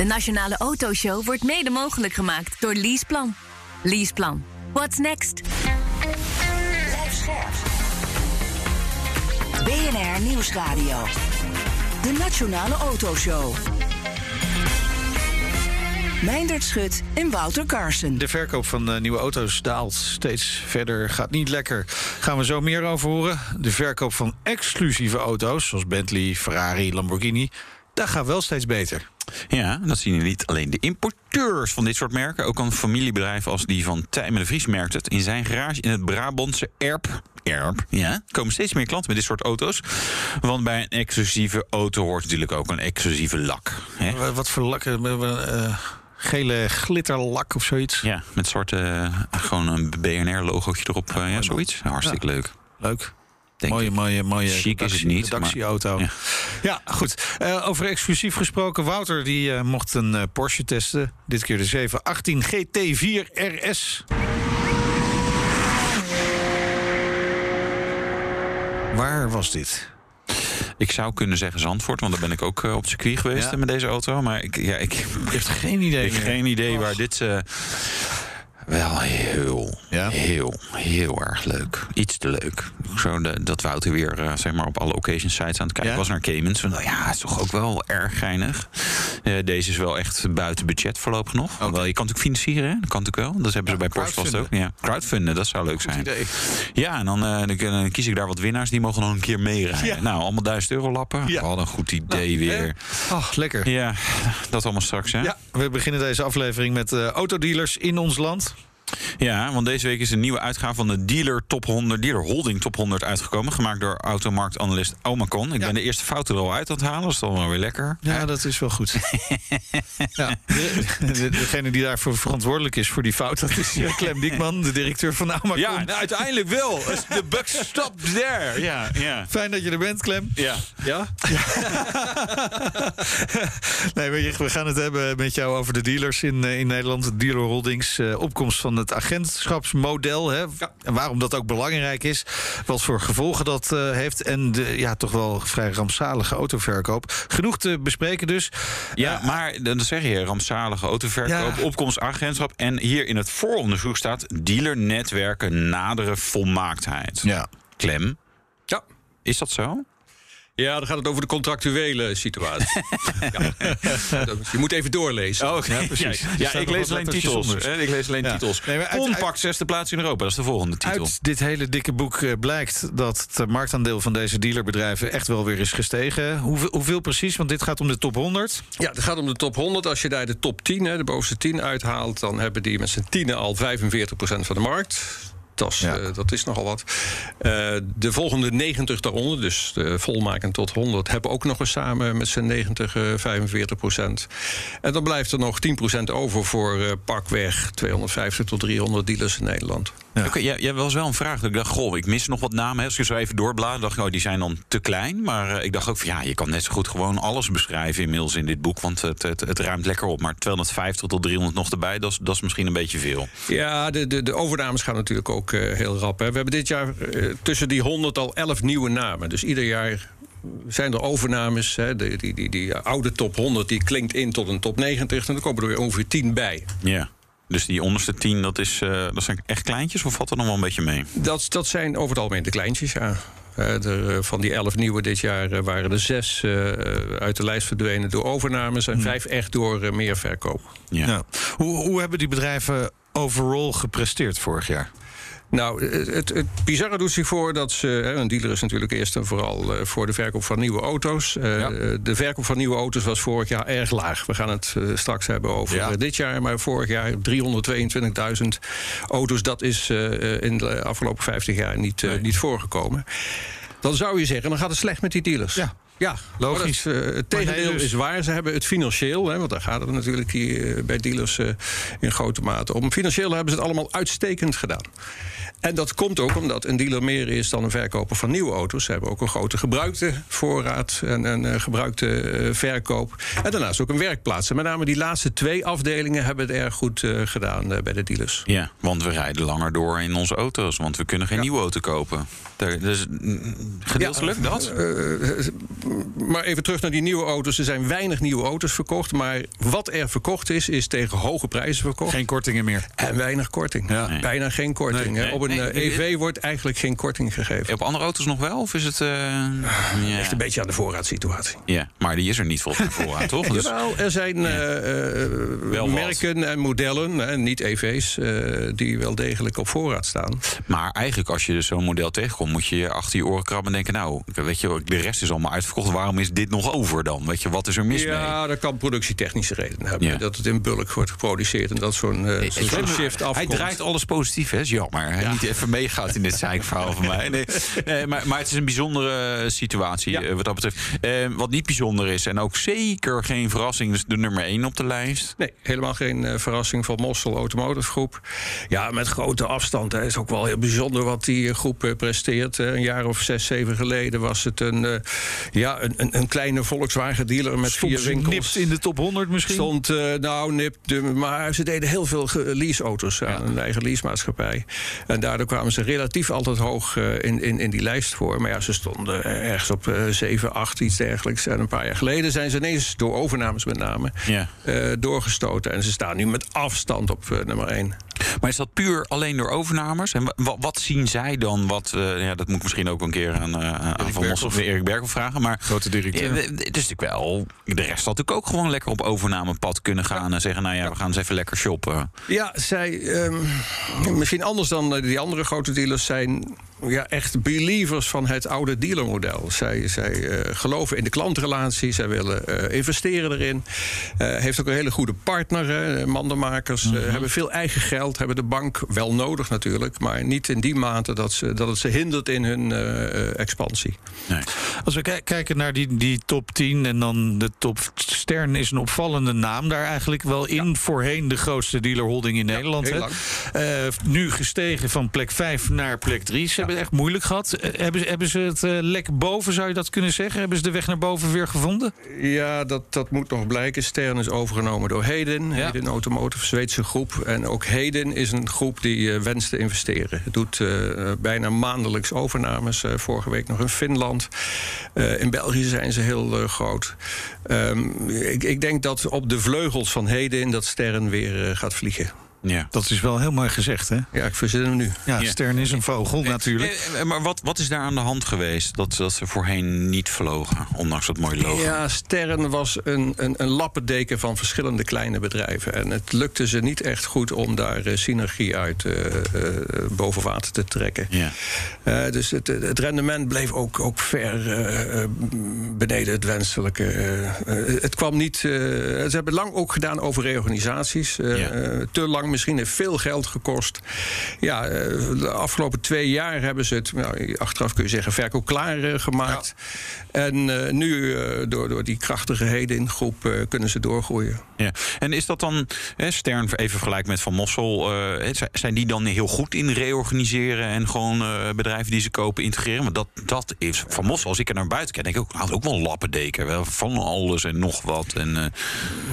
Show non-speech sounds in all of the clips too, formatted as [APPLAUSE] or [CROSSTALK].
De Nationale Autoshow wordt mede mogelijk gemaakt door Leaseplan. Leaseplan. What's next? BNR Nieuwsradio. De Nationale Autoshow. Meindert Schut en Wouter Carson. De verkoop van uh, nieuwe auto's daalt steeds verder, gaat niet lekker. Gaan we zo meer over horen. De verkoop van exclusieve auto's, zoals Bentley, Ferrari, Lamborghini... dat gaat wel steeds beter. Ja, dat zien niet alleen de importeurs van dit soort merken. Ook een familiebedrijf als die van Tijmen de Vries merkt het. In zijn garage in het Brabantse Erp. Erp, ja. komen steeds meer klanten met dit soort auto's. Want bij een exclusieve auto hoort natuurlijk ook een exclusieve lak. Hè? Wat voor lak? Uh, gele glitterlak of zoiets? Ja, met soort uh, gewoon een BNR-logootje erop. Ja, zoiets. Hartstikke ja. leuk. Leuk. Mooie, mooie, mooie. Chic is het niet. Redactieauto. Ja. ja, goed. Uh, over exclusief gesproken. Wouter die uh, mocht een uh, Porsche testen. Dit keer de 718 GT4 RS. Waar was dit? Ik zou kunnen zeggen Zandvoort, want daar ben ik ook op circuit geweest ja. met deze auto. Maar ik, ja, ik heb geen idee. Ik heb geen idee waar dit. Wel heel, ja? heel, heel erg leuk. Iets te leuk. Zo de, dat Wouter weer uh, zeg maar op alle occasion sites aan het kijken ja? was naar Caymans. Van, nou ja, het is toch ook wel erg geinig. Uh, deze is wel echt buiten budget voorlopig nog. Okay. Wel, je kan natuurlijk financieren, hè? dat kan natuurlijk wel. Dat hebben ze bij vast ook. Ja, crowdfunden, dat zou leuk zijn. Idee. Ja, en dan, uh, dan, kies ik daar wat winnaars. Die mogen nog een keer meerijden. Nou, allemaal duizend euro lappen. Ja. Wat een goed idee nou, weer. Ach, lekker. Ja, dat allemaal straks, hè? Ja, we beginnen deze aflevering met autodealers in ons land. Ja, want deze week is een nieuwe uitgave van de Dealer Top 100, Dealer Holding Top 100 uitgekomen. Gemaakt door automarktanalist Omacon. Ik ja. ben de eerste fouten er al uit aan het halen, dat is dan wel weer lekker. Ja, dat is wel goed. [LAUGHS] ja, de, de, degene die daarvoor verantwoordelijk is voor die fout, dat is Clem Diekman, de directeur van Omacon. Ja, nou, uiteindelijk wel. De buck stops there. Ja, ja. Fijn dat je er bent, Clem. Ja. Ja? [LAUGHS] nee, we gaan het hebben met jou over de dealers in, in Nederland. De dealer holdings, uh, opkomst van het agentschapsmodel. Hè, ja. En waarom dat ook belangrijk is. Wat voor gevolgen dat uh, heeft. En de ja, toch wel vrij rampzalige autoverkoop. Genoeg te bespreken dus. Ja, uh, maar dan zeg je rampzalige autoverkoop, ja. opkomst agentschap. En hier in het vooronderzoek staat dealernetwerken nadere volmaaktheid. Ja. Klem. Ja. Is dat zo? Ja, dan gaat het over de contractuele situatie. [LAUGHS] ja. Je moet even doorlezen. Oh, ja, precies. Ja, ik lees alleen titels. Ik lees alleen ja. titels. Nee, Compact zesde plaats in Europa, dat is de volgende titel. Uit dit hele dikke boek uh, blijkt dat het marktaandeel van deze dealerbedrijven echt wel weer is gestegen. Hoeveel, hoeveel precies? Want dit gaat om de top 100. Ja, het gaat om de top 100. Als je daar de top 10, hè, de bovenste 10 uithaalt, dan hebben die met z'n tienen al 45% van de markt. Dat is, ja. uh, dat is nogal wat. Uh, de volgende 90 daaronder, dus de volmaken tot 100, hebben ook nog eens samen met z'n 90, uh, 45 procent. En dan blijft er nog 10 procent over voor pakweg 250 tot 300 dealers in Nederland. Ja. Okay, ja, was wel een vraag. Ik dacht, goh, ik mis nog wat namen. Als je zo even doorblaad, dacht ik, oh, die zijn dan te klein. Maar ik dacht ook, van, ja, je kan net zo goed gewoon alles beschrijven inmiddels in dit boek. Want het, het, het ruimt lekker op. Maar 250 tot 300 nog erbij, dat is, dat is misschien een beetje veel. Ja, de, de, de overnames gaan natuurlijk ook uh, heel rap. Hè. We hebben dit jaar uh, tussen die 100 al 11 nieuwe namen. Dus ieder jaar zijn er overnames. Hè, die, die, die, die oude top 100 die klinkt in tot een top 90. En dan komen er weer ongeveer 10 bij. Ja. Dus die onderste tien, dat, is, uh, dat zijn echt kleintjes of valt er nog wel een beetje mee? Dat, dat zijn over het algemeen de kleintjes, ja. Uh, er, van die elf nieuwe dit jaar uh, waren er zes uit de lijst verdwenen door overnames en hmm. vijf echt door meer verkoop. Ja. Nou, hoe, hoe hebben die bedrijven overal gepresteerd vorig jaar? Nou, het, het bizarre doet zich voor dat ze. Een dealer is natuurlijk eerst en vooral voor de verkoop van nieuwe auto's. Ja. De verkoop van nieuwe auto's was vorig jaar erg laag. We gaan het straks hebben over ja. dit jaar. Maar vorig jaar 322.000 auto's. Dat is in de afgelopen 50 jaar niet, nee. niet voorgekomen. Dan zou je zeggen, dan gaat het slecht met die dealers. Ja. Ja, logisch. Dat, uh, het tegendeel dus- is waar. Ze hebben het financieel, hè, want daar gaat het natuurlijk hier bij dealers in grote mate om. Financieel hebben ze het allemaal uitstekend gedaan. En dat komt ook omdat een dealer meer is dan een verkoper van nieuwe auto's. Ze hebben ook een grote gebruikte voorraad en een gebruikte uh, verkoop. En daarnaast ook een werkplaats. En met name die laatste twee afdelingen hebben het erg goed uh, gedaan bij de dealers. Ja, want we rijden langer door in onze auto's. Want we kunnen geen ja. nieuwe auto kopen. Dus gedeeltelijk ja, dat? Maar even terug naar die nieuwe auto's. Er zijn weinig nieuwe auto's verkocht. Maar wat er verkocht is, is tegen hoge prijzen verkocht. Geen kortingen meer. En weinig korting. Ja. Nee. Bijna geen korting. Nee, nee. Op een nee, EV wordt eigenlijk geen korting gegeven. Op andere auto's nog wel? Of is het... Uh, ja. Echt een beetje aan de voorraadsituatie. Ja, maar die is er niet volgens mij voorraad, toch? [LAUGHS] Dus... Jawel, er zijn uh, merken en modellen, niet EV's, uh, die wel degelijk op voorraad staan. Maar eigenlijk als je dus zo'n model tegenkomt, moet je achter je oren krabben en denken... nou, weet je, de rest is allemaal uitverkocht. Waarom is dit nog over dan? Weet je, wat is er mis ja, mee? Ja, dat kan productietechnische redenen hebben. Ja. Dat het in bulk wordt geproduceerd en dat zo'n uh, zo shift afkomt. Hij draait alles positief, hè? Is jammer. Ja. Niet even meegaat in dit zeikverhaal van mij. Nee, nee maar, maar, het is een bijzondere situatie ja. wat dat betreft. Uh, wat niet bijzonder is, en ook zeker geen verrassing, is de nummer 1 op de lijst. Nee, helemaal geen uh, verrassing van Mossel Automotive Groep. Ja, met grote afstand. Het is ook wel heel bijzonder wat die groep presteert. een jaar of zes, zeven geleden was het een, ja, een, een, een, kleine Volkswagen dealer met Stond vier winkels. nipt in de top 100 misschien? Stond, nou, nipt, maar ze deden heel veel leaseauto's aan ja. een eigen leasemaatschappij. En daardoor kwamen ze relatief altijd hoog uh, in, in, in die lijst voor. Maar ja, ze stonden ergens op uh, 7, 8, iets dergelijks. En een paar jaar geleden zijn ze ineens, door overnames met name, ja. uh, doorgestoten. En ze staan nu met afstand op nummer 1. Maar is dat puur alleen door overnames? En wat, wat zien zij dan? Wat, uh, ja, dat moet ik misschien ook een keer aan, uh, aan Van Mos of Erik Berghoff vragen. Maar grote directeur. Het is natuurlijk wel. De rest had natuurlijk ook gewoon lekker op overnamepad kunnen gaan ja. en zeggen: Nou ja, we gaan eens even lekker shoppen. Ja, zij um, misschien anders dan die andere grote dealers zijn ja, echt believers van het oude dealermodel. Zij, zij uh, geloven in de klantrelatie, zij willen uh, investeren erin. Uh, heeft ook een hele goede partner. mandenmakers mm -hmm. hebben veel eigen geld, hebben de bank wel nodig natuurlijk, maar niet in die mate dat, ze, dat het ze hindert in hun expansie. Nee. Als we kijken naar die, die top 10 en dan de top Stern is een opvallende naam daar eigenlijk wel in. Ja. Voorheen de grootste dealerholding in Nederland. Ja, nu gestegen van plek 5 naar plek 3. Ze hebben het echt moeilijk gehad. Hebben, hebben ze het uh, lek boven, zou je dat kunnen zeggen? Hebben ze de weg naar boven weer gevonden? Ja, dat, dat moet nog blijken. Stern is overgenomen door Heden. Ja. Heden Automotive, Zweedse groep. En ook Heden is een groep die uh, wenst te investeren. Het doet uh, bijna maandelijks overnames. vorige week nog in Finland. in België zijn ze heel groot. Um, ik, ik denk dat op de vleugels van Heden dat Stern weer gaat vliegen. Ja. Dat is wel heel mooi gezegd, hè? Ja, ik verzin hem nu. Ja, Stern is een vogel natuurlijk. Eh, maar wat, wat is daar aan de hand geweest dat, dat ze voorheen niet vlogen, ondanks dat mooie logo? Ja, Stern was een, een, een lappendeken van verschillende kleine bedrijven. En het lukte ze niet echt goed om daar uh, synergie uit uh, uh, boven water te trekken. Ja. dus het, het, rendement bleef ook, ook ver beneden het wenselijke. het kwam niet... ze hebben lang ook gedaan over reorganisaties. Ja. te lang misschien heeft veel geld gekost. Ja, de afgelopen twee jaar hebben ze het, nou, achteraf kun je zeggen, verkoop klaar uh, gemaakt. Ja. En uh, nu, uh, door, door die krachtige heden groep, kunnen ze doorgroeien. Ja. En is dat dan, hè, Stern even vergelijk met Van Mossel, zijn die dan heel goed in reorganiseren en gewoon bedrijven die ze kopen integreren? Want dat, dat is Van Mossel, als ik er naar buiten kijk, denk ik ook, had ook wel een lappendeken, wel van alles en nog wat. En,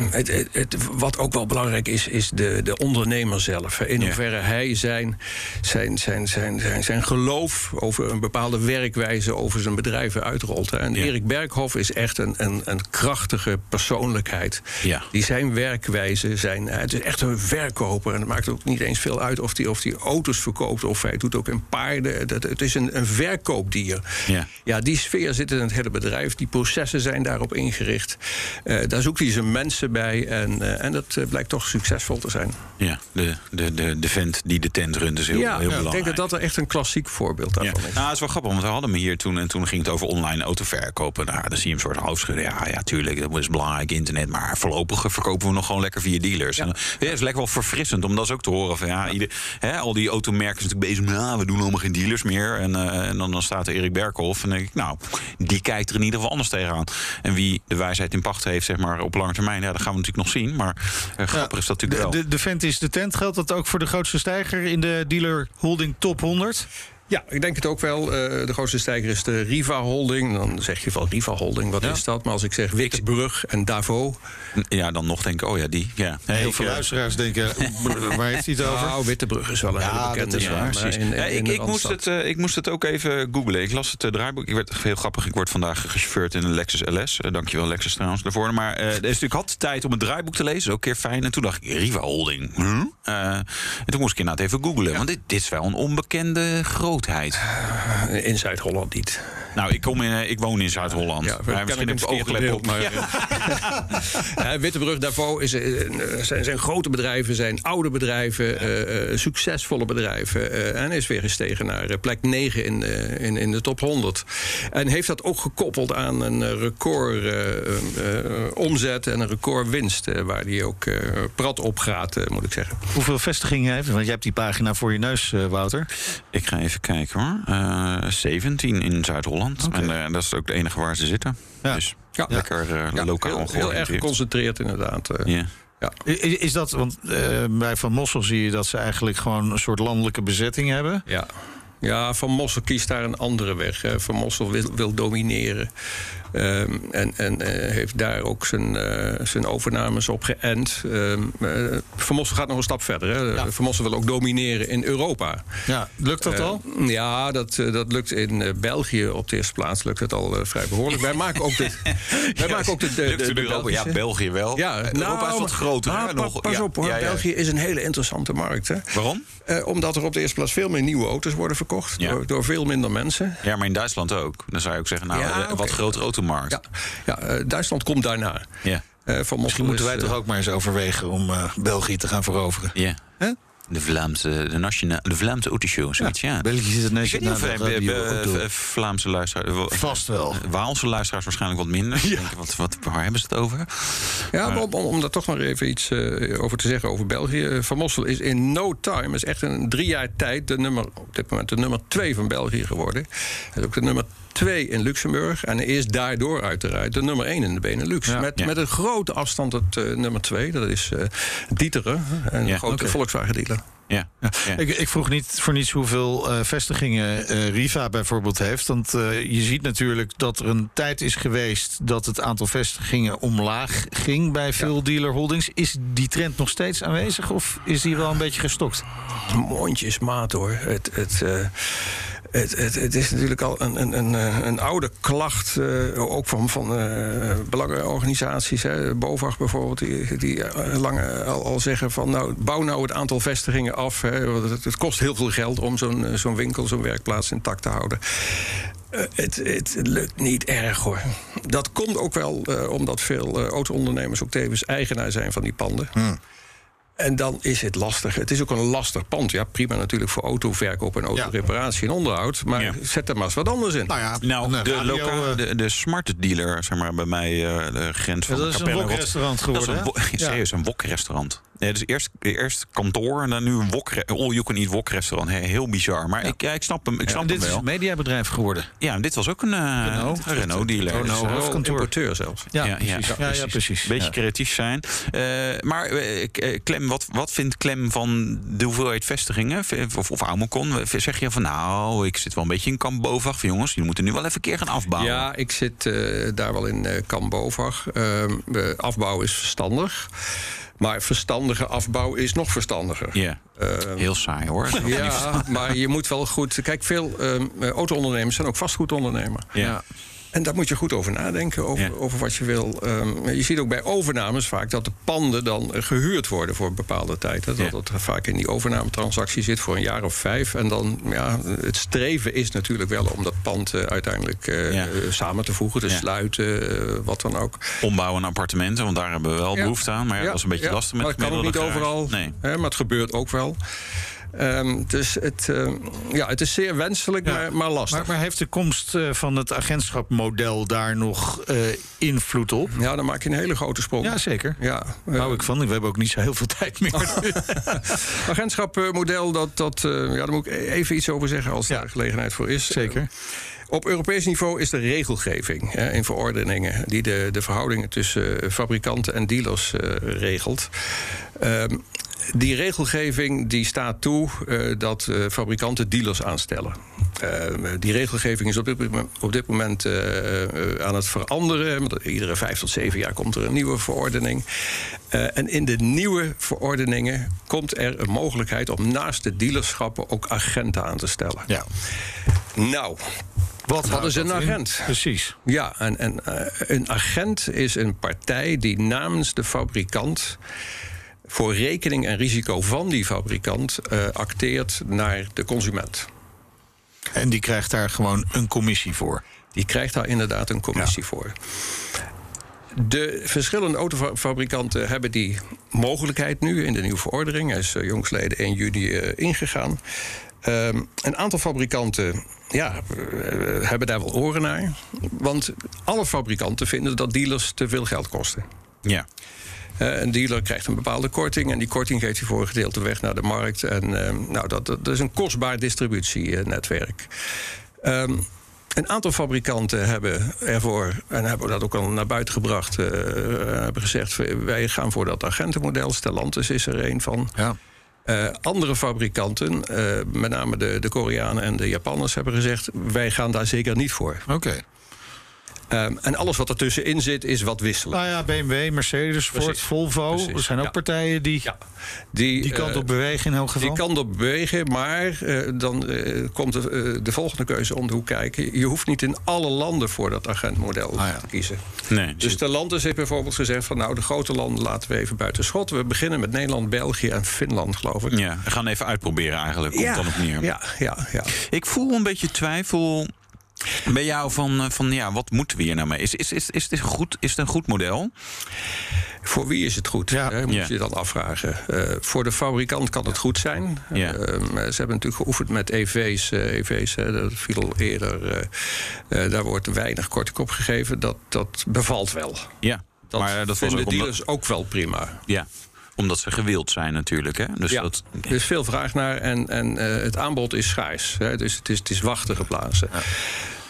het, het, het, wat ook wel belangrijk is, is de, de ondernemer zelf. In hoeverre ja. hij zijn, zijn, zijn, zijn, zijn, zijn geloof over een bepaalde werkwijze over zijn bedrijven uitrolt. En ja. Erik Berghoff is echt een, een, een krachtige persoonlijkheid. Ja. Die zijn werkwijze zijn. Het is echt een verkoper. En het maakt ook niet eens veel uit of hij of die auto's verkoopt of hij doet ook in paarden. Dat, het is een, een verkoopdier. Ja. ja, die sfeer zit in het hele bedrijf. Die processen zijn daarop ingericht. Uh, daar zoekt hij zijn mensen bij. En, uh, en dat blijkt toch succesvol te zijn. Ja, de, de, de, de vent die de tent runt is heel, ja, heel belangrijk. Ik denk dat dat echt een klassiek voorbeeld daarvan ja. is. Nou, dat is wel grappig, want we hadden me hier toen... en toen ging het over online autoverkoop verkopen. Nou, dan zie je hem soort hoofdschudden. Ja, ja, tuurlijk, dat is belangrijk, internet. Maar voorlopig verkopen we nog gewoon lekker via dealers. Ja. En, ja, is lekker wel verfrissend om dat ook te horen. Van, ja, ieder, hè, al die automerken zijn natuurlijk bezig. Ja, we doen allemaal geen dealers meer. En, uh, en dan, dan staat er Erik Berkhoff. En dan denk ik, nou, die kijkt er in ieder geval anders tegenaan. En wie de wijsheid in pacht heeft, zeg maar, op lange termijn... Ja, dat gaan we natuurlijk nog zien. Maar uh, grappig is dat natuurlijk de, wel. De, de vent is de tent. Geldt dat ook voor de grootste stijger in de dealer holding top 100? Ja, ik denk het ook wel. Uh, de grootste stijger is de Riva Holding. Dan zeg je van Riva Holding, wat ja. is dat? Maar als ik zeg Wixbrug en Davo... Ja, dan nog denk ik, oh ja, die. Ja. Heel hey, veel luisteraars denken, [LAUGHS] waar heeft hij het over? Nou, Wittebrug is wel een ja, hele bekende is waar, naam. In, in, in ik, ik, moest het, uh, ik moest het ook even googlen. Ik las het uh, draaiboek. Ik werd heel grappig. Ik word vandaag gechauffeurd in een Lexus LS. Uh, dankjewel Lexus trouwens daarvoor. Maar uh, dus ik had tijd om het draaiboek te lezen. Ook een keer fijn. En toen dacht ik, Riva Holding. Hm? en toen moest ik inderdaad even googlen. Ja. Want dit, dit is wel een onbekende grootheid. In Zuid-Holland niet. Nou, ik, kom in, ik woon in Zuid-Holland. Ja, ja, misschien heb ik oogklep op. Maar, ja. Wittebrug, Davos is, zijn, zijn grote bedrijven, zijn oude bedrijven, ja. uh, succesvolle bedrijven. Uh, en is weer gestegen naar plek 9 in, uh, in, in de top 100. En heeft dat ook gekoppeld aan een record omzet en een record winst. waar die ook prat op gaat, moet ik zeggen. Hoeveel vestigingen heeft? Want jij hebt die pagina voor je neus, Wouter. Ik ga even kijken hoor. Uh, 17 in Zuid-Holland. Okay. En uh, dat is ook de enige waar ze zitten. Ja. Dus ja. lekker uh, ja, lokaal heel, heel erg geconcentreerd inderdaad. Uh, yeah. Ja. Is, is dat, want bij Van Mossel zie je dat ze eigenlijk gewoon een soort landelijke bezetting hebben. Ja. Ja, Van Mossel kiest daar een andere weg. Van Mossel wil, wil domineren. Um, en en uh, heeft daar ook zijn, uh, zijn overnames op geënt. Um, uh, Van Mossel gaat nog een stap verder. Hè. Ja. Van Mossel wil ook domineren in Europa. Ja, lukt dat al? Ja, dat, dat lukt in België op de eerste plaats. Lukt het al vrij behoorlijk. wij maken ook de, [LAUGHS] wij maken ook de, de, de, de Europa. Ja, België wel. Ja, Europa nou, is wat groter. Nou, nog, pas op hoor. Ja, België is een hele interessante markt. Hè. Waarom? omdat er op de eerste plaats veel meer nieuwe auto's worden verkocht. Door, door, veel minder mensen. Ja, maar in Duitsland ook. Dan zou je ook zeggen, nou, okay. wat grotere Ja. Ja, uh, Duitsland komt daarna. Ja. Uh, van Misschien moeten wij is, toch ook maar eens overwegen om uh, België te gaan veroveren. Ja. Huh? De Vlaamse, de, nationale, de Vlaamse autoshow, zoiets, ja. ja. België is het nationale Vlaamse luisteraars... Vast wel. Waalse luisteraars waarschijnlijk wat minder. [LAUGHS] Ja. Denken, wat, wat, waar hebben ze het over? Ja, maar om, om daar toch nog even iets uh, over te zeggen over België. Van Mossel is in no time, is echt in drie jaar tijd... De nummer, op dit moment de nummer twee van België geworden. Hij is ook de nummer 2 in Luxemburg. En is daardoor uiteraard de nummer 1 in de Benelux. Ja, met, ja. met een grote afstand het uh, nummer 2. Dat is uh, Dieteren, een Ja, grote oké. Volkswagen-dealer. Ja. ja. Ik, ik, vroeg niet voor niets hoeveel uh, vestigingen uh, Riva bijvoorbeeld heeft. Want uh, je ziet natuurlijk dat er een tijd is geweest dat het aantal vestigingen omlaag ging bij veel ja. dealer holdings. Is die trend nog steeds aanwezig of is die wel een beetje gestokt? Mondjesmaat hoor. Het, het, het, het, het, is natuurlijk al een, een, een, een oude klacht, uh, ook van, van uh, belangenorganisaties. Hè, BOVAG bijvoorbeeld, die, die al, al, zeggen van nou, bouw nou het aantal vestigingen af. Hè, want het, kost heel veel geld om zo'n winkel, zo'n werkplaats intact te houden. Het, het, lukt niet erg hoor. Dat komt ook wel omdat veel auto-ondernemers ook tevens eigenaar zijn van die panden. Hmm. En dan is het lastig. Het is ook een lastig pand. Ja, prima natuurlijk voor autoverkoop en autoreparatie ja. en onderhoud. Maar ja. zet er maar eens wat anders in. Nou, ja, nou de, radio, lokale, de, de smart dealer, zeg maar, bij mij, uh, de grens van ja, dat is een wokrestaurant geworden. Dat is een, serieus, een wokrestaurant. Dus eerst, eerst kantoor en dan nu een wok, all you can eat wokrestaurant. Heel bizar. Maar ik, ja, ik snap hem, ik snap dit hem wel. is een mediabedrijf geworden. Ja, dit was ook een uh, Renault, Renault hoofdkantoor. Zelfs. Ja, precies. Ja, ja, precies. Beetje creatief zijn. Uh, maar uh, Clem, wat, wat vindt Clem van de hoeveelheid vestigingen? Of, of? Zeg je van nou, ik zit wel een beetje in kamp Bovag. Jongens, jullie moeten nu wel even een keer gaan afbouwen. Ja, ik zit daar wel in kamp Bovag. afbouw is verstandig. Maar verstandige afbouw is nog verstandiger. Ja, yeah. uh, heel saai hoor. [LAUGHS] ja, maar je moet wel goed... Kijk, veel um, auto-ondernemers zijn ook vastgoedondernemer. Ja. En daar moet je goed over nadenken, over, Ja. over wat je wil. Um, je ziet ook bij overnames vaak dat de panden dan gehuurd worden voor een bepaalde tijd. Hè. Dat Ja. het vaak in die overnametransactie zit voor een jaar of vijf. En dan, ja, het streven is natuurlijk wel om dat pand uh, uiteindelijk uh, Ja. samen te voegen, te sluiten, uh, wat dan ook. Ombouwen aan appartementen, want daar hebben we wel behoefte aan. Maar dat was een beetje lastig met Maar dat kan ook niet overal. Nee. hè, maar het gebeurt ook wel. Um, dus het, uh, ja, het is zeer wenselijk, ja, maar, maar, lastig. Maar, maar, heeft de komst uh, van het agentschapmodel daar nog uh, invloed op? Ja, dan maak je een hele grote sprong. Ja, zeker. Ja, hou ik van. We hebben ook niet zo heel veel [LAUGHS] tijd meer. [LAUGHS] agentschapmodel, dat, dat, ja, daar moet ik even iets over zeggen als ja. er gelegenheid voor is. Zeker. Op Europees niveau is er regelgeving hè, in verordeningen die de, de verhoudingen tussen fabrikanten en dealers uh, regelt. Um, die regelgeving die staat toe uh, dat uh, fabrikanten dealers aanstellen. Uh, die regelgeving is op dit, op dit moment aan het veranderen. Iedere vijf tot zeven jaar komt er een nieuwe verordening. en in de nieuwe verordeningen komt er een mogelijkheid om naast de dealerschappen ook agenten aan te stellen. Ja. Nou, wat, Wat is een agent? In? Precies. Ja, en, en een agent is een partij die namens de fabrikant voor rekening en risico van die fabrikant uh, acteert naar de consument. En die krijgt daar gewoon een commissie voor? Die krijgt daar inderdaad een commissie ja. voor. De verschillende autofabrikanten hebben die mogelijkheid nu in de nieuwe verordening. Hij is uh, jongsleden 1 juni uh, ingegaan. Um, een aantal fabrikanten ja, hebben daar wel oren naar. Want alle fabrikanten vinden dat dealers te veel geld kosten. Ja. Uh, een dealer krijgt een bepaalde korting en die korting geeft hij voor een gedeelte weg naar de markt. En uh, nou, dat, dat, is een kostbaar distributienetwerk. Um, een aantal fabrikanten hebben ervoor, en hebben dat ook al naar buiten gebracht, uh, hebben gezegd: wij gaan voor dat agentenmodel. Stellantis is er een van. Ja. Uh, andere fabrikanten, uh, met name de, de Koreanen en de Japanners, hebben gezegd: wij gaan daar zeker niet voor. Oké. Okay. Um, en alles wat ertussenin zit, is wat wisselen. Nou ja, BMW, Mercedes, Ford, Precies. Volvo. Precies. Er zijn ook ja. partijen die, ja. die die kant uh, op bewegen in elk geval. Die kant op bewegen, maar uh, dan uh, komt de, de, volgende keuze om de hoek kijken. Je hoeft niet in alle landen voor dat agentmodel ah, ja. te kiezen. Nee, dus de landen heeft bijvoorbeeld gezegd van nou, de grote landen laten we even buiten schot. We beginnen met Nederland, België en Finland, geloof ik. Ja, we gaan even uitproberen eigenlijk, komt ja, dan op neer. Ja, ja, ja. Ik voel een beetje twijfel bij jou van, van ja, wat moeten we hier nou mee? Is, is, is, is, dit goed, is het een goed model? Voor wie is het goed? Ja. Hè, moet ja. je dan afvragen. Uh, voor de fabrikant kan het goed zijn. Ja. Uh, ze hebben natuurlijk geoefend met EV's. Uh, EV's dat viel eerder. daar wordt weinig korting op gegeven. Dat, dat bevalt wel. Ja, dat maar dat vinden was ook dealers omdat... ook wel prima. Ja, omdat ze gewild zijn natuurlijk. Hè? Dus ja, dat... er is veel vraag naar en, en uh, het aanbod is schaars. Hè? Dus het is, het is wachten geblazen. Ja.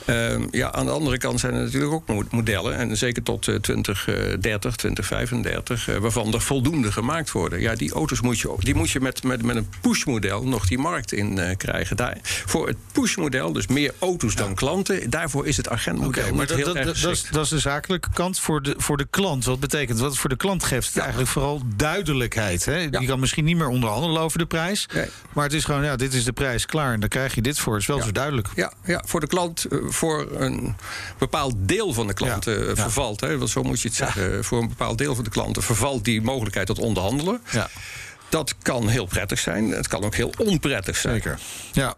Uh, ja, aan de andere kant zijn er natuurlijk ook modellen, en zeker tot uh, 2030, 2035, uh, waarvan er voldoende gemaakt worden. Ja, die auto's moet je, die moet je met, met, met een pushmodel nog die markt in krijgen. Daar, voor het pushmodel, dus meer auto's ja. dan klanten, daarvoor is het agentmodel okay, maar dat, heel dat, erg dat, is, dat is de zakelijke kant voor de, voor de klant. Wat betekent wat voor de klant geeft het ja. eigenlijk vooral duidelijkheid. Hè? Ja. Je kan misschien niet meer onderhandelen over de prijs, nee. maar het is gewoon, ja, dit is de prijs klaar en dan krijg je dit voor. Het is wel zo duidelijk. Ja, ja, voor de klant voor een bepaald deel van de klanten ja, ja. vervalt. Hè, want zo moet je het zeggen. Voor een bepaald deel van de klanten vervalt die mogelijkheid tot onderhandelen. Ja. Dat kan heel prettig zijn. Het kan ook heel onprettig zijn. Zeker. Ja.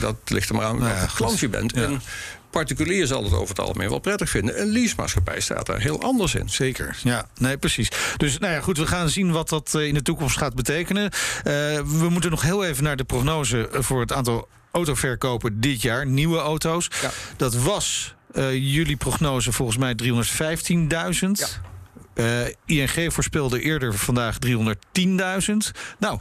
Dat ligt er maar aan welke nou klant je bent. En particulier zal het over het algemeen wel prettig vinden. Een leasemaatschappij staat daar heel anders in. Zeker, ja. Nee, precies. Dus nou ja, goed, we gaan zien wat dat in de toekomst gaat betekenen. Uh, we moeten nog heel even naar de prognose voor het aantal autoverkopen dit jaar. Nieuwe auto's. Ja. Dat was uh, jullie prognose volgens mij 315.000. Ja. Uh, ING voorspelde eerder vandaag 310.000. Nou,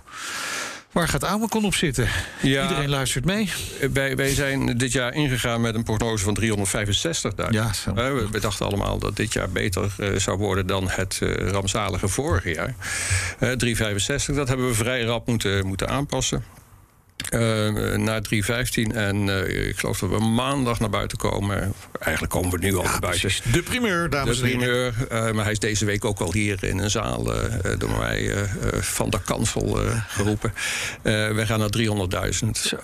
waar gaat Amacon op zitten? Ja, Iedereen luistert mee. Wij, wij zijn dit jaar ingegaan met een prognose van 365.000. Ja, uh, we, dachten allemaal dat dit jaar beter uh, zou worden dan het rampzalige vorige jaar. 365, dat hebben we vrij rap moeten, moeten aanpassen. Uh, naar 315. En uh, ik geloof dat we maandag naar buiten komen. Eigenlijk komen we nu al ja, naar buiten. Precies. De primeur, dames de primeur, uh, maar hij is deze week ook al hier in een zaal door mij van de kansel geroepen. we gaan naar 300.000.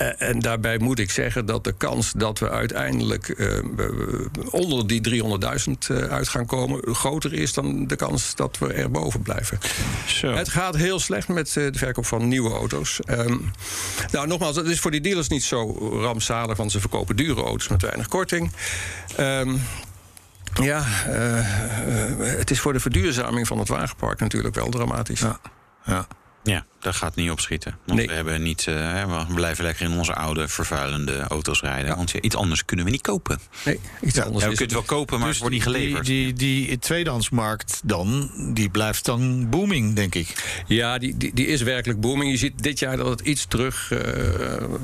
En daarbij moet ik zeggen dat de kans dat we uiteindelijk uh, onder die 300.000 uh, uit gaan komen groter is dan de kans dat we er boven blijven. Zo. Het gaat heel slecht met uh, de verkoop van nieuwe auto's. Um, nou, nogmaals, het is voor die dealers niet zo rampzalig, want ze verkopen dure auto's met weinig korting. Um, ja, het is voor de verduurzaming van het wagenpark natuurlijk wel dramatisch. Ja. ja. ja. Daar gaat het niet op schieten. Want Nee. we, hebben niet, eh, we blijven lekker in onze oude, vervuilende auto's rijden. Want ja, iets anders kunnen we niet kopen. Nee, iets Ja, anders Ja, we kunnen het wel kopen, maar Dus het wordt niet geleverd. Die, die, die tweedehandsmarkt dan, die blijft dan booming, denk ik. Ja, die, die, die is werkelijk booming. Je ziet dit jaar dat het iets terug eh,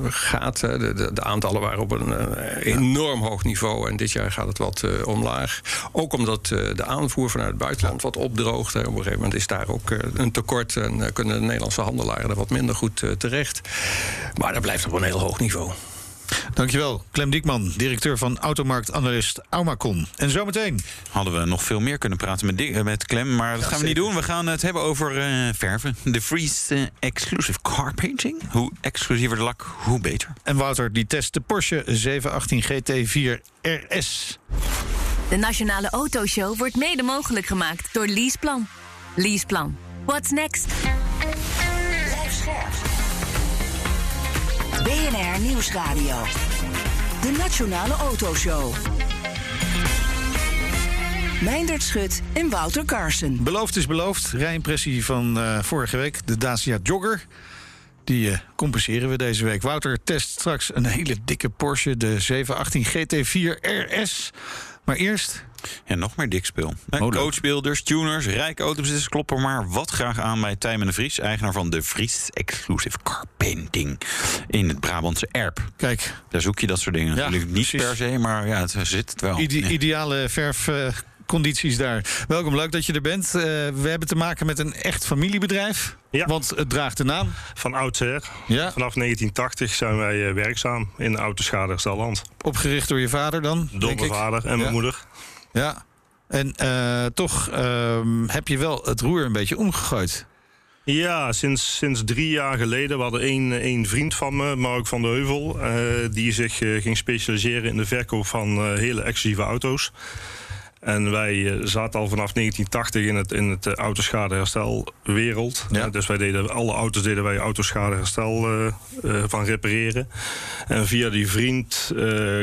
gaat. hè. De, de, de aantallen waren op een eh, enorm hoog niveau. En dit jaar gaat het wat omlaag. Ook omdat eh, de aanvoer vanuit het buitenland wat opdroogt. Hè. Op een gegeven moment is daar ook een tekort. En kunnen de Nederlandse handelaren er wat minder goed eh, terecht. Maar dat blijft op een heel hoog niveau. Dankjewel, Clem Diekman, directeur van Automarktanalist Aumacon. En zometeen. Hadden we nog veel meer kunnen praten met, Dick- eh, met Clem, maar dat gaan we niet doen. We gaan het hebben over eh, verven. De Freeze Exclusive Car Painting. Hoe exclusiever de lak, hoe beter. En Wouter die test de Porsche 718 GT4 RS. De Nationale Autoshow wordt mede mogelijk gemaakt door Leaseplan. Leaseplan. What's next? BNR Nieuwsradio. De Nationale Autoshow. Meindert Schut en Wouter Carson. Beloofd is beloofd. Rijimpressie van eh, vorige week, de Dacia Jogger. Die eh, compenseren we deze week. Wouter test straks een hele dikke Porsche, de 718 GT4 RS. Maar eerst En nog meer dikspeel. Oh, leuk. Coachbuilders, tuners, rijke autobezitters kloppen maar wat graag aan bij Tijmen de Vries, eigenaar van de Vries Exclusive Car Painting in het Brabantse Erp. Kijk, Daar zoek je dat soort dingen Ja, natuurlijk niet precies. per se, maar ja, het zit het wel. ide- Ja. ideale verfcondities daar. Welkom, leuk dat je er bent. Eh, we hebben te maken met een echt familiebedrijf. Ja. Want het draagt de naam. Van oudsher. Ja. Vanaf 1980 zijn wij eh, werkzaam in autoschadeherstelland. Opgericht door je vader dan. Door denk mijn ik. vader en Ja. mijn moeder. Ja. En eh, toch ehm, heb je wel het roer een beetje omgegooid. Ja, sinds, sinds drie jaar geleden. We hadden één, één vriend van me, Mark van de Heuvel. eh, die zich eh, ging specialiseren in de verkoop van hele exclusieve auto's. En wij eh, zaten al vanaf 1980 in het, in het eh, autoschadeherstelwereld. Ja. Eh, dus wij deden alle auto's deden wij autoschadeherstel eh, eh, van repareren. En via die vriend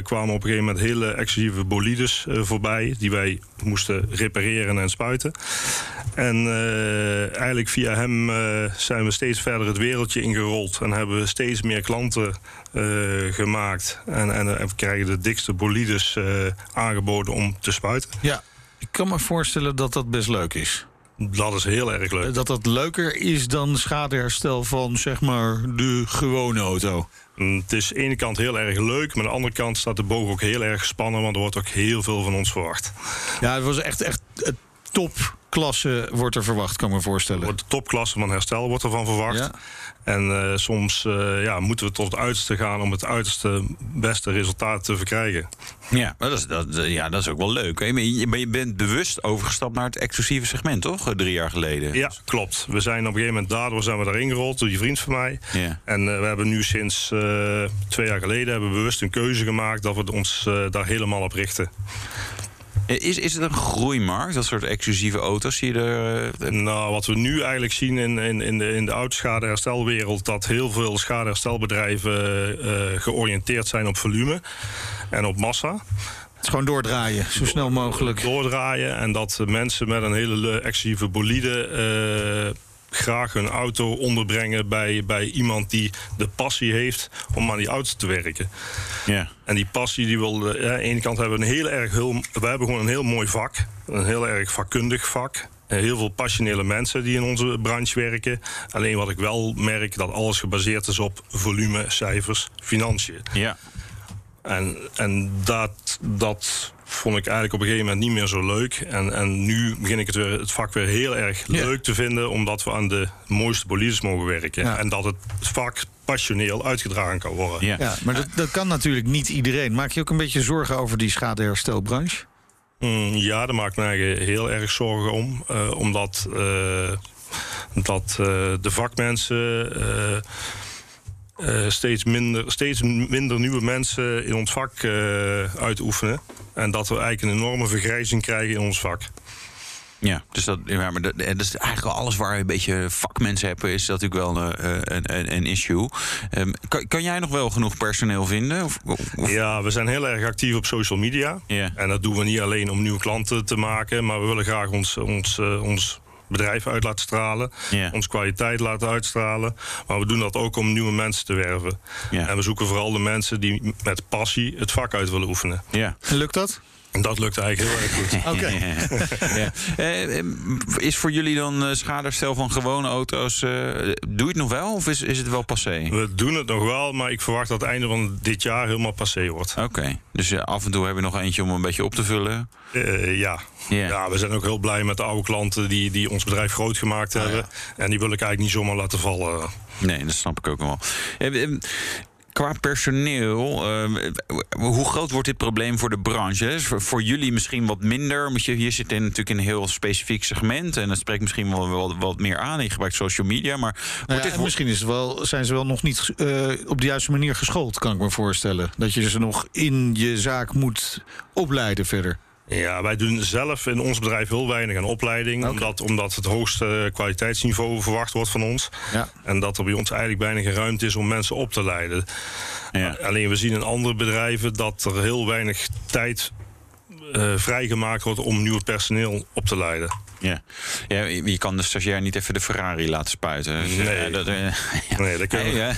kwamen op een gegeven moment hele exclusieve bolides voorbij. Die wij moesten repareren en spuiten. En eigenlijk via hem zijn we steeds verder het wereldje ingerold. En hebben we steeds meer klanten gemaakt. En, en, en we krijgen de dikste bolides eh, aangeboden om te spuiten. Ja. Ik kan me voorstellen dat dat best leuk is. Dat is heel erg leuk. Dat dat leuker is dan schadeherstel van zeg maar de gewone auto. Mm, Het is aan de ene kant heel erg leuk, maar aan de andere kant staat de boog ook heel erg gespannen, want er wordt ook heel veel van ons verwacht. Ja, het was echt, echt eh, topklasse wordt er verwacht, kan ik me voorstellen. Wordt de topklasse van herstel wordt ervan verwacht. Ja. En eh, soms eh, ja, moeten we tot het uiterste gaan om het uiterste beste resultaat te verkrijgen. Ja, dat is, dat, ja, dat is ook wel leuk. hè? Maar je, maar je bent bewust overgestapt naar het exclusieve segment, toch? Eh, Drie jaar geleden. Ja, klopt. We zijn op een gegeven moment daardoor zijn we daarin gerold door die vriend van mij. Ja. En we hebben nu sinds twee jaar geleden hebben we bewust een keuze gemaakt dat we ons daar helemaal op richten. Is, is het een groeimarkt, dat soort exclusieve auto's? Zie je er, eh, Nou, wat we nu eigenlijk zien in, in, in de, in de autoschadeherstelwereld... dat heel veel schadeherstelbedrijven eh, georiënteerd zijn op volume en op massa. Het is gewoon doordraaien, zo snel mogelijk. Doordraaien en dat mensen met een hele le- exclusieve bolide... eh, graag hun auto onderbrengen bij, bij iemand die de passie heeft om aan die auto te werken. ja. En die passie, die wil. eh, Ja, aan de ene kant hebben we een heel erg heel. We hebben gewoon een heel mooi vak. Een heel erg vakkundig vak. Eh, Heel veel passionele mensen die in onze branche werken. Alleen wat ik wel merk, dat alles gebaseerd is op volume, cijfers, financiën. ja. En, en dat, dat vond ik eigenlijk op een gegeven moment niet meer zo leuk. En, en nu begin ik het, weer, het vak weer heel erg Ja. leuk te vinden, omdat we aan de mooiste bolides mogen werken. Ja. En dat het vak passioneel uitgedragen kan worden. Ja. Ja, maar dat, dat kan natuurlijk niet iedereen. Maak je ook een beetje zorgen over die schadeherstelbranche? Mm, ja, daar maak ik me eigenlijk heel erg zorgen om. eh, omdat eh, dat, eh, de vakmensen eh, eh, steeds, minder, steeds minder nieuwe mensen in ons vak eh, uitoefenen. En dat we eigenlijk een enorme vergrijzing krijgen in ons vak. Ja, dus dat, ja, maar dat, dat is eigenlijk alles waar je een beetje vakmensen hebt, is dat natuurlijk wel eh, een, een, een issue. Ehm, kan, kan jij nog wel genoeg personeel vinden? Of, of- Ja, we zijn heel erg actief op social media. En dat doen we niet alleen om nieuwe klanten te maken, maar we willen graag ons, ons, eh, ons bedrijf uit laten stralen. Onze kwaliteit laten uitstralen. Maar we doen dat ook om nieuwe mensen te werven. En we zoeken vooral de mensen die met passie het vak uit willen oefenen. Ja. Lukt dat? En dat lukt eigenlijk heel erg goed. [LAUGHS] Oké. [LAUGHS] ja. Eh, eh, is voor jullie dan uh, schaderstel van gewone auto's... Uh, doe je het nog wel of is, is het wel passé? We doen het nog wel, maar ik verwacht dat het einde van dit jaar helemaal passé wordt. Oké, dus uh, af en toe hebben we nog eentje om een beetje op te vullen? Uh, ja. Yeah. ja, we zijn ook heel blij met de oude klanten die, die ons bedrijf groot gemaakt hebben. Oh, ja. En die wil ik eigenlijk niet zomaar laten vallen. Nee, dat snap ik ook wel. Qua personeel, uh, hoe groot wordt dit probleem voor de branche? Voor, voor, jullie misschien wat minder, omdat je zit in natuurlijk in een heel specifiek segment en dat spreekt misschien wel wat, wat meer aan. Je gebruikt social media, maar nou ja, dit... misschien is wel, zijn ze wel nog niet uh, op de juiste manier geschoold, kan ik me voorstellen. Dat je ze nog in je zaak moet opleiden verder. Ja, wij doen zelf in ons bedrijf heel weinig aan opleiding. Okay. Omdat, omdat het hoogste kwaliteitsniveau verwacht wordt van ons. Ja. En dat er bij ons eigenlijk weinig ruimte is om mensen op te leiden. Ja. Alleen we zien in andere bedrijven dat er heel weinig tijd uh, vrijgemaakt wordt om nieuw personeel op te leiden. Ja. ja, je kan de stagiair niet even de Ferrari laten spuiten. Dus, nee. Uh, dat, uh, [LAUGHS] ja. nee, dat kunnen we.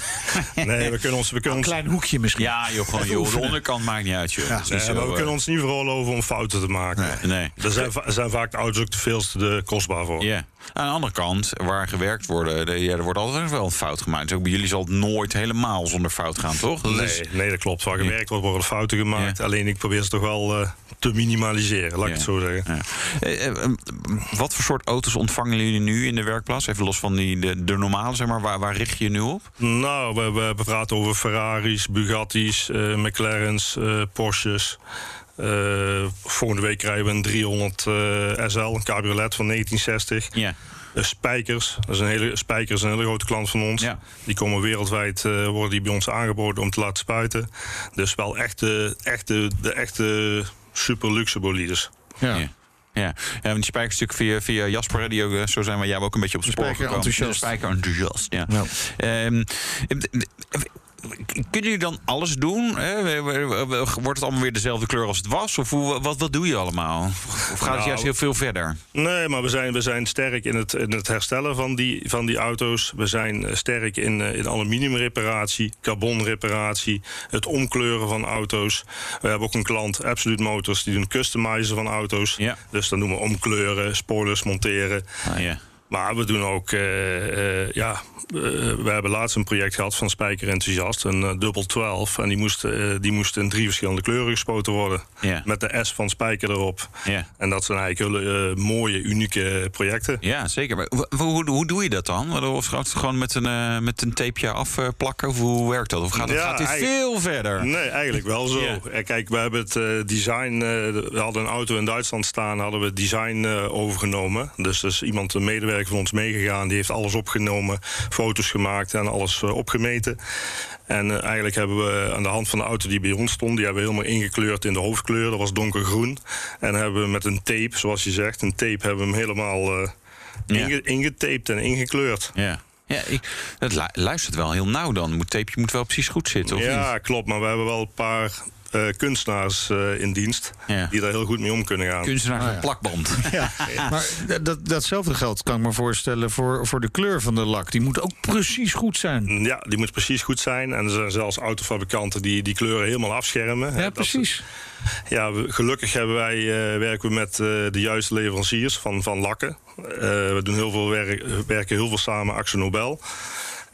[LAUGHS] Nee, we kunnen ons. We kunnen een klein hoekje misschien. Ja, joh, gewoon, joh, de onderkant maakt niet uit. Joh. Ja. Nee, zo, maar we kunnen ons niet veroloven om fouten te maken. Nee. nee. Er zijn, zijn vaak de auto's ook te veel te kostbaar voor. Ja. Aan de andere kant, waar gewerkt wordt, ja, er wordt altijd wel een fout gemaakt. Dus ook bij jullie zal het nooit helemaal zonder fout gaan, toch? Dat nee, is... nee, dat klopt. Waar gewerkt wordt, worden fouten gemaakt. Alleen ik probeer ze toch wel uh, te minimaliseren, laat ik het zo zeggen. Uh, uh, wat voor soort auto's ontvangen jullie nu in de werkplaats? Even los van die, de, de normale, zeg maar. Waar, waar, richt je je nu op? Nou, we, we praten over Ferraris, Bugatti's, McLaren's, Porsches. Uh, volgende week krijgen we een 300 uh, SL, een cabriolet van 1960. Ja. Uh, spijkers, dat is een hele, spijkers een hele grote klant van ons. Ja. Die komen wereldwijd, worden die bij ons aangeboden om te laten spuiten. Dus wel echte, echte, de echte super luxe bolides. Ja. ja. Ja, ja want die spijkers natuurlijk via, via Jasper, die ook, zo zijn we jou ook een beetje op het spoor spijker gekomen. Enthousiast. Spijker enthousiast. Ja. ja. Um, kunnen jullie dan alles doen? Hè? Wordt het allemaal weer dezelfde kleur als het was? Of hoe, wat, wat doe je allemaal? Of gaat nou, het juist heel veel verder? Nee, maar we zijn, we zijn sterk in het, in het herstellen van die, van die auto's. We zijn sterk in, in aluminiumreparatie, carbonreparatie, het omkleuren van auto's. We hebben ook een klant, Absolute Motors, die doen customizen van auto's. Ja. Dus dan doen we omkleuren, spoilers monteren. Ah, ja. Maar we doen ook, uh, uh, ja, we hebben laatst een project gehad van Spijker Enthousiast, een dubbel 12. En die moest, die moest in drie verschillende kleuren gespoten worden. Met de S van Spijker erop. En dat zijn eigenlijk hele mooie, unieke projecten. Ja, zeker. Maar hoe, hoe doe je dat dan? Of gaat het gewoon met een, met een tapeje afplakken? Of hoe werkt dat? Of gaat het, ja, gaat veel verder? Nee, eigenlijk wel zo. [LAUGHS] Kijk, we hebben het design, we hadden een auto in Duitsland staan, hadden we het design overgenomen. Dus, dus iemand, een medewerker van ons meegegaan. Die heeft alles opgenomen, foto's gemaakt en alles uh, opgemeten. En uh, eigenlijk hebben we aan de hand van de auto die bij ons stond... die hebben we helemaal ingekleurd in de hoofdkleur. Dat was donkergroen. En hebben we met een tape, zoals je zegt... een tape hebben we hem helemaal uh, inge ingetaped en ingekleurd. Ja. Ja, ik, dat lu luistert wel heel nauw dan. Het tapeje moet wel precies goed zitten, of ja, niet? klopt. Maar we hebben wel een paar uh, kunstenaars uh, in dienst... Ja. die daar heel goed mee om kunnen gaan. Kunstenaars Ah, met ja. plakband. [LAUGHS] Ja. Maar dat, datzelfde geldt, kan ik me voorstellen, voor, voor de kleur van de lak. Die moet ook precies goed zijn. Ja, die moet precies goed zijn. En er zijn zelfs autofabrikanten die die kleuren helemaal afschermen. Ja, Dat- precies. Ja, we- gelukkig hebben wij, eh, werken we met eh, de juiste leveranciers van, van lakken. Eh, we doen heel veel werk, werken heel veel samen Axo Nobel.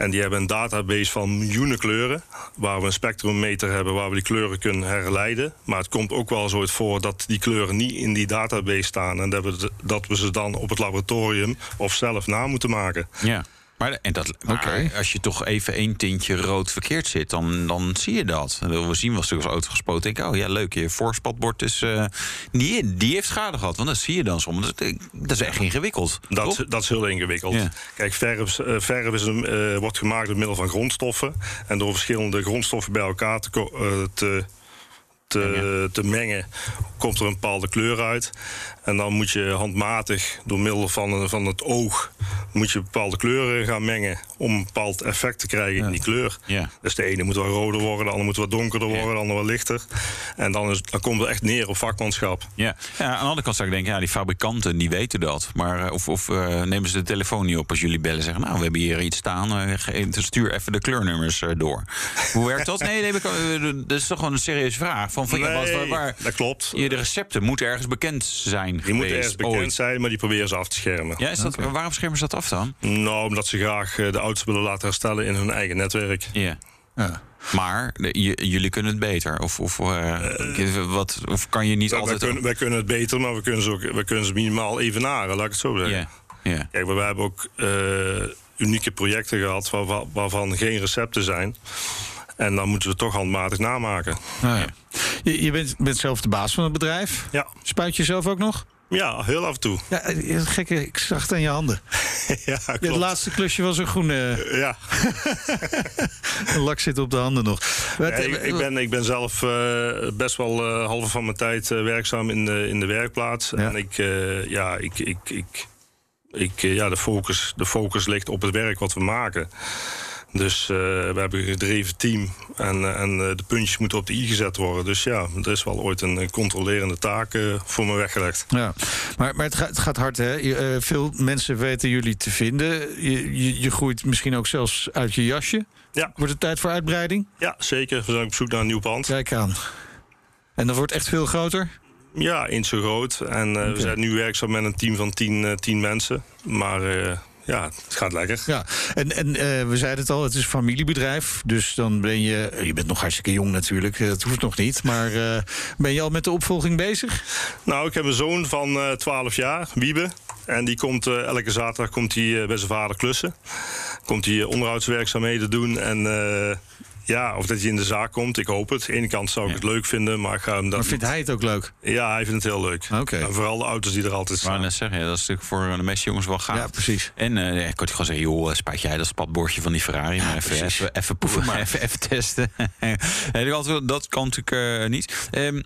En die hebben een database van miljoenen kleuren. Waar we een spectrummeter hebben waar we die kleuren kunnen herleiden. Maar het komt ook wel zo voor dat die kleuren niet in die database staan. En dat we, dat we ze dan op het laboratorium of zelf na moeten maken. Ja. Maar, en dat, maar als je toch even één tintje rood verkeerd zit, dan, dan zie je dat. We zien wel stukken als auto gespoten. Denk ik, oh ja, leuk, je voorspatbord is. eh, die, die heeft schade gehad. Want dat zie je dan soms. Dat, dat is echt ingewikkeld. Dat, toch? dat is heel ingewikkeld. Ja. Kijk, verf, eh, verf is een, eh, wordt gemaakt door middel van grondstoffen. En door verschillende grondstoffen bij elkaar te, eh, te, te, te mengen, komt er een bepaalde kleur uit. En dan moet je handmatig, door middel van, van het oog, moet je bepaalde kleuren gaan mengen om een bepaald effect te krijgen in die kleur. Ja. Dus de ene moet wat roder worden, de andere moet wat donkerder worden, de andere wat lichter. En dan, is, dan komt het echt neer op vakmanschap. Ja. ja, aan de andere kant zou ik denken, ja, die fabrikanten die weten dat. Maar uh, of, of uh, nemen ze de telefoon niet op als jullie bellen zeggen, nou, we hebben hier iets staan, uh, stuur even de kleurnummers door. Hoe werkt dat? Nee, nee, dat is toch gewoon een serieuze vraag. Van, waar, waar, dat klopt. Je, de recepten moeten ergens bekend zijn Die moeten ergens bekend ooit. zijn, maar die proberen ze af te schermen. Ja, is dat, okay. waarom schermen ze dat af dan? Nou, omdat ze graag de auto's willen laten herstellen in hun eigen netwerk. Ja. ja. Maar jullie kunnen het beter? Of, of, uh, wat, of kan je niet wij, altijd... Wij kunnen, wij kunnen het beter, maar we kunnen ze, ook, we kunnen ze minimaal evenaren, laat ik het zo zeggen. Yeah. Yeah. Kijk, we hebben ook uh, unieke projecten gehad waar, waarvan geen recepten zijn. En dan moeten we toch handmatig namaken. Nou ja. Je, je bent, bent, zelf de baas van het bedrijf. Ja. Spuit je zelf ook nog? Ja, heel af en toe. Ja, gekke, ik zag het aan je handen. [LAUGHS] ja, klopt. het laatste klusje was een groene. Uh, ja. [LAUGHS] lak zit op de handen nog. Ja, ik, ik, ben, ik ben zelf uh, best wel uh, halve van mijn tijd werkzaam in de, in de werkplaats. Ja. En ik, ja, ik, ik, ik, ik, ja, de, focus, de focus ligt op het werk wat we maken. Dus uh, we hebben een gedreven team en, uh, en uh, de puntjes moeten op de i gezet worden. Dus ja, er is wel ooit een controlerende taak voor me weggelegd. Ja, maar, maar het, gaat, het gaat hard, hè? Je, veel mensen weten jullie te vinden. Je, je, je, groeit misschien ook zelfs uit je jasje. Ja. Wordt het tijd voor uitbreiding? Ja, zeker. We zijn op zoek naar een nieuw pand. Kijk aan. En dat wordt echt veel groter? Ja, eens zo groot. En okay. we zijn nu werkzaam met een team van tien, tien mensen. Maar ja, het gaat lekker. Ja, en, en uh, we zeiden het al, het is een familiebedrijf. Dus dan ben je, je bent nog hartstikke jong natuurlijk, dat hoeft nog niet. Maar uh, ben je al met de opvolging bezig? Nou, ik heb een zoon van uh, 12 jaar, Wiebe. En die komt elke zaterdag komt hij bij zijn vader klussen. Komt hij onderhoudswerkzaamheden doen en ja, of dat hij in de zaak komt, ik hoop het. Aan de ene kant zou ik ja. het leuk vinden, maar ik ga hem dat. Maar vindt hij het ook leuk? Ja, hij vindt het heel leuk. Oké. En vooral de auto's die er altijd staan. Maar net zeggen, ja, dat is natuurlijk voor de meeste jongens wel gaaf. Ja, precies. En uh, ik kon gewoon zeggen, joh, spuit jij dat spatbordje van die Ferrari ja, maar even, even, even proeven, maar [LAUGHS] even, even testen. [LAUGHS] dat kan natuurlijk uh, niet. Um,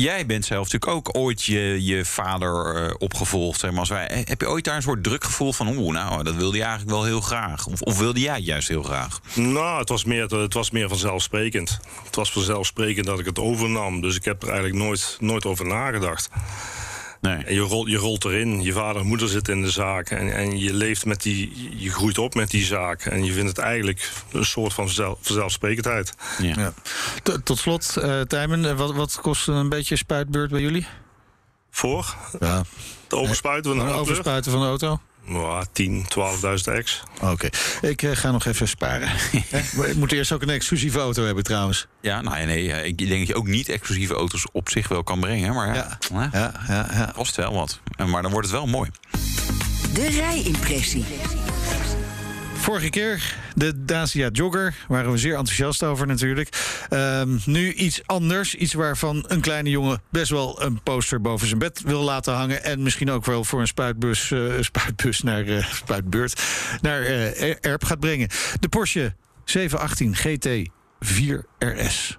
Jij bent zelf natuurlijk ook ooit je, je vader uh, opgevolgd. Maar, wij. Heb je ooit daar een soort drukgevoel van... oeh, nou, dat wilde je eigenlijk wel heel graag? Of, of wilde jij juist heel graag? Nou, het was, meer, het was meer vanzelfsprekend. Het was vanzelfsprekend dat ik het overnam. Dus ik heb er eigenlijk nooit, nooit over nagedacht. Nee. En je, rolt, je rolt erin, je vader en moeder zitten in de zaak. En, en je leeft met die, je groeit op met die zaak. En je vindt het eigenlijk een soort van vanzelfsprekendheid. Ja. Ja. Tot, slot, uh, Tijmen, wat, wat kost een beetje spuitbeurt bij jullie? Voor? Ja. Het overspuiten van de auto? overspuiten van de auto? Nou, 10, 12.000 ex. Oké. Okay. Ik uh, ga nog even sparen. [LAUGHS] ik moet eerst ook een exclusieve auto hebben trouwens. Ja, nou nee, ik denk dat je ook niet exclusieve auto's op zich wel kan brengen. Maar ja, ja, ja, ja, ja. kost wel wat. Maar dan wordt het wel mooi. De rijimpressie. Vorige keer de Dacia Jogger, waren we zeer enthousiast over natuurlijk. Um, nu iets anders, iets waarvan een kleine jongen best wel een poster boven zijn bed wil laten hangen. En misschien ook wel voor een spuitbus, uh, spuitbus naar uh, spuitbeurt naar uh, Erp gaat brengen. De Porsche 718 GT 4 RS.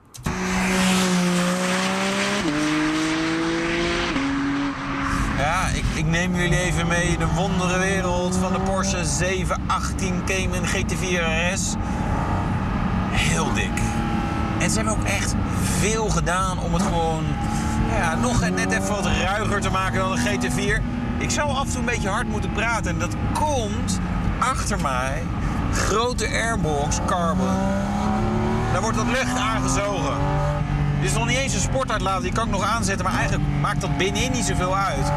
Ik, ik, neem jullie even mee de wondere wereld van de Porsche 718 Cayman GT4 RS. Heel dik. En ze hebben ook echt veel gedaan om het gewoon ja, nog net even wat ruiger te maken dan een GT4. Ik zou af en toe een beetje hard moeten praten. En dat komt achter mij. Grote airbox carbon. Daar wordt dat lucht aangezogen. Dit is nog niet eens een sportuitlaat, die kan ik nog aanzetten, maar eigenlijk maakt dat binnenin niet zoveel uit.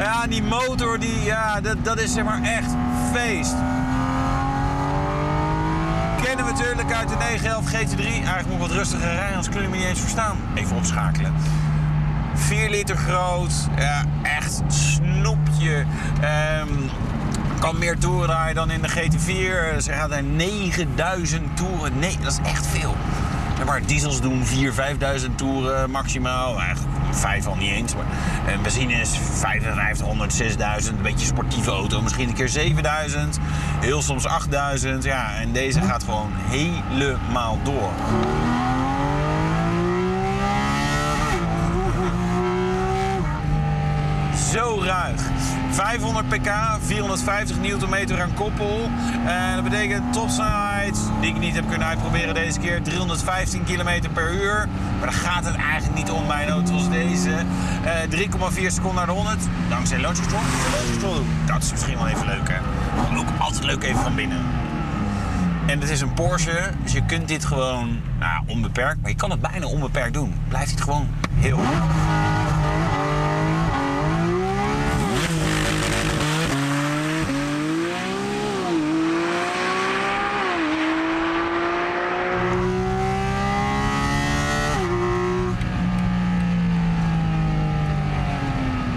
Ja, die motor, die, ja, dat, dat is zeg maar echt feest. Kennen we natuurlijk uit de 911 GT3. Eigenlijk moet wat rustiger rijden, anders kun je me niet eens verstaan. Even opschakelen. 4 liter groot. Ja, echt snoepje. Um, kan meer toeren rijden dan in de GT4. Ze er 9000 toeren. Nee, dat is echt veel. Maar diesels doen 4.000, 5.000 toeren maximaal. Eigenlijk vijf al niet eens. Maar een benzine is 5500, 6000, een beetje sportieve auto. Misschien een keer 7000, heel soms 8000. Ja, en deze gaat gewoon helemaal door. Zo ruig. 500 pk, 450 Nm aan koppel. En dat betekent topsnelheid, die ik niet heb kunnen uitproberen deze keer, 315 km per uur. Maar daar gaat het eigenlijk niet om bij een auto als deze. Uh, 3,4 seconden naar de 100, dankzij launch control. Launch control. Dat is misschien wel even leuk, hè? Ook altijd leuk even van binnen. En het is een Porsche, dus je kunt dit gewoon nou, onbeperkt, maar je kan het bijna onbeperkt doen. Blijft het gewoon heel.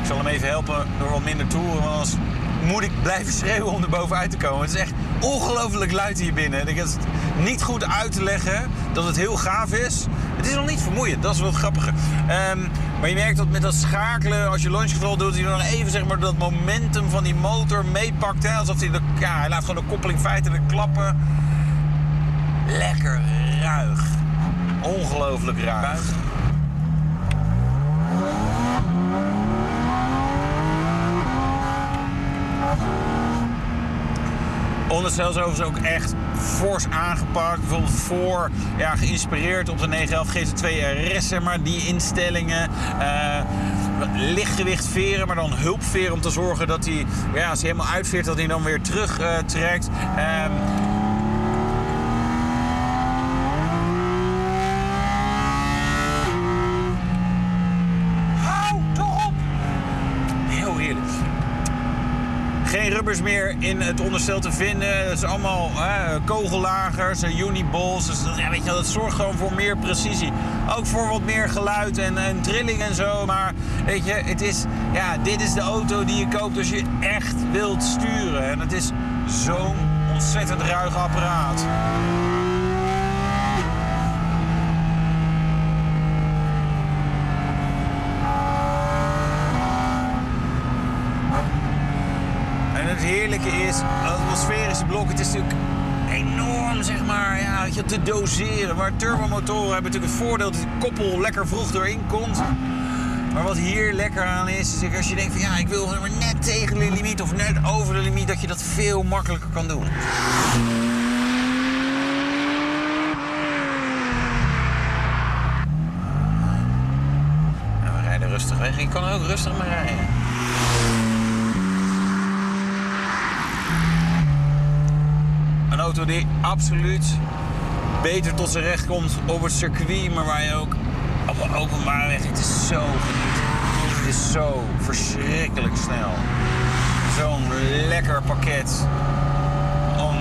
Ik zal hem even helpen door wat minder anders moet ik blijven schreeuwen om er bovenuit te komen. Het is echt ongelooflijk luid hier binnen. Ik het niet goed uit te leggen dat het heel gaaf is. Het is nog niet vermoeiend, dat is wel het grappige. Ehm, maar je merkt dat met dat schakelen, als je launch control doet, hij nog even zeg maar, dat momentum van die motor meepakt. Alsof hij, de, ja, hij laat gewoon de koppeling feitelijk klappen. Lekker ruig. Ongelooflijk ruig. Onderstel is ook echt fors aangepakt. Bijvoorbeeld voor, ja, geïnspireerd op de 911 GT2 RS, zeg maar. Die instellingen. Uh, lichtgewicht veren, maar dan hulpveren om te zorgen dat hij, ja, als hij helemaal uitveert, dat hij dan weer terug uh, trekt. Uh, geen meer in het onderstel te vinden. Het is allemaal hè, kogellagers, uniballs. Dus ja, weet je, dat zorgt gewoon voor meer precisie. Ook voor wat meer geluid en, en trilling en zo. Maar weet je, het is, ja, dit is de auto die je koopt als je echt wilt sturen. En het is zo'n ontzettend ruig apparaat. het heerlijke is, atmosferische blok, het is natuurlijk enorm, zeg maar, ja, je, te doseren. Maar turbomotoren hebben natuurlijk het voordeel dat de koppel lekker vroeg doorheen komt. Maar wat hier lekker aan is, is als je denkt van ja, ik wil maar net tegen de limiet of net over de limiet, dat je dat veel makkelijker kan doen. we rijden rustig weg. Je kan ook rustig maar rijden. Die absoluut beter tot zijn recht komt op het circuit, maar waar je ook op een openbare weg. Het is zo genieten. Het is zo verschrikkelijk snel. Zo'n lekker pakket. Om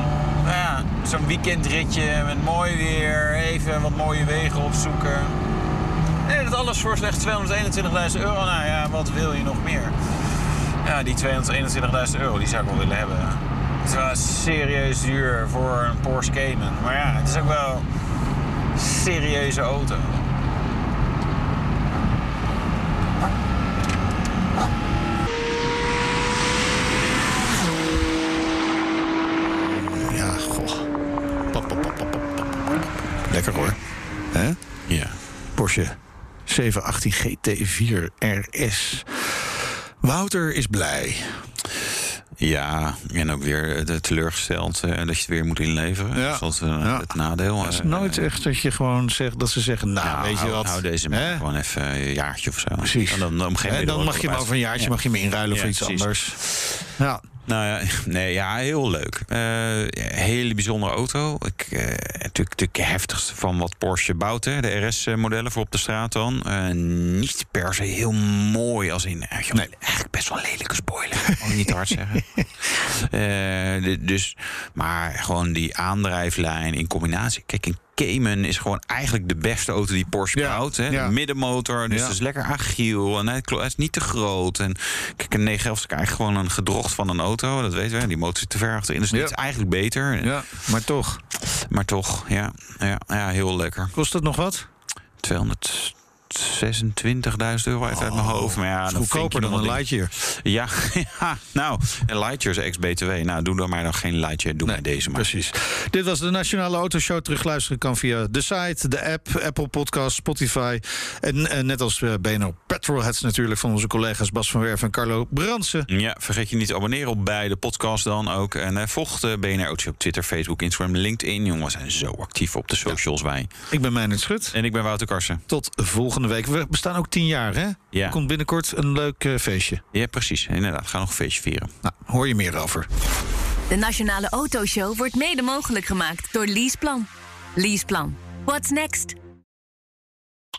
nou zo'n weekendritje met mooi weer, even wat mooie wegen opzoeken. En dat alles voor slechts 221.000 euro. Nou ja, wat wil je nog meer? Ja, die 221.000 euro, die zou ik wel willen hebben. Het wel serieus duur voor een Porsche Cayman. Maar ja, het is ook wel een serieuze auto. Ja, goh. Pop, pop, pop, pop, pop. Lekker hoor. Hè? Ja. Porsche 718 GT4 RS. Wouter is blij. Ja, en ook weer de teleurgesteld uh, dat je het weer moet inleveren. Ja. Dat is uh, ja. het nadeel. Het is nooit echt dat je gewoon zegt dat ze zeggen, nou, nou weet je wat. Nou, deze man gewoon even een jaartje of zo. Precies. En dan, dan, dan, dan mag je hem over een jaartje mag je hem inruilen voor iets precies. anders. Ja. Nou ja, [LAUGHS] nee, ja, heel leuk. Uh, hele bijzondere auto. Ik, uh, natuurlijk, natuurlijk heftigste van wat Porsche bouwt, hè. de RS-modellen voor op de straat dan. Uh, niet per se heel mooi als in. nee. Eigenlijk best wel een lelijke spoiler. Mag ik niet hard zeggen. [LAUGHS] dus, maar gewoon die aandrijflijn in combinatie. Kijk, in Cayman is gewoon eigenlijk de beste auto die Porsche ja, bouwt. Hè? Ja. Middenmotor, dus ja. het is lekker agiel. En hij is niet te groot. En kijk, een 911 is eigenlijk gewoon een gedrocht van een auto. Dat weten we. Die motor zit te ver achterin. Dus dit is eigenlijk beter. Ja, maar toch. Maar toch, ja. Ja, ja heel lekker. Kost het nog wat? 200. 126.000 euro uit, uit mijn hoofd. Maar ja, is goedkoper dan een dingen- [LAUGHS] Ja, ja, nou, een Lightyear is ex-BTW. Nou, doe dan maar nog geen Lightyear. Doe maar deze maar. Precies. Dit was de Nationale Autoshow. Terugluisteren kan via de site, de app, Apple Podcast, Spotify. En, eh, net als eh, BNR Petrolheads natuurlijk van onze collega's Bas van Werf en Carlo Brandsen. Ja, vergeet je niet te abonneren op beide podcasts dan ook. En eh, volg de BNR op Twitter, Facebook, Instagram, LinkedIn. Jongen, we zijn zo actief op de socials wij. Ik ben Meijnerd Schut. En ik ben Wouter Karsen. Tot volgende week. We bestaan ook tien jaar, hè? Ja. Er komt binnenkort een leuk eh, feestje. Ja, precies. Inderdaad, ga nog een feestje vieren. Nou, hoor je meer over. De Nationale Autoshow wordt mede mogelijk gemaakt door Leaseplan. Leaseplan. What's next?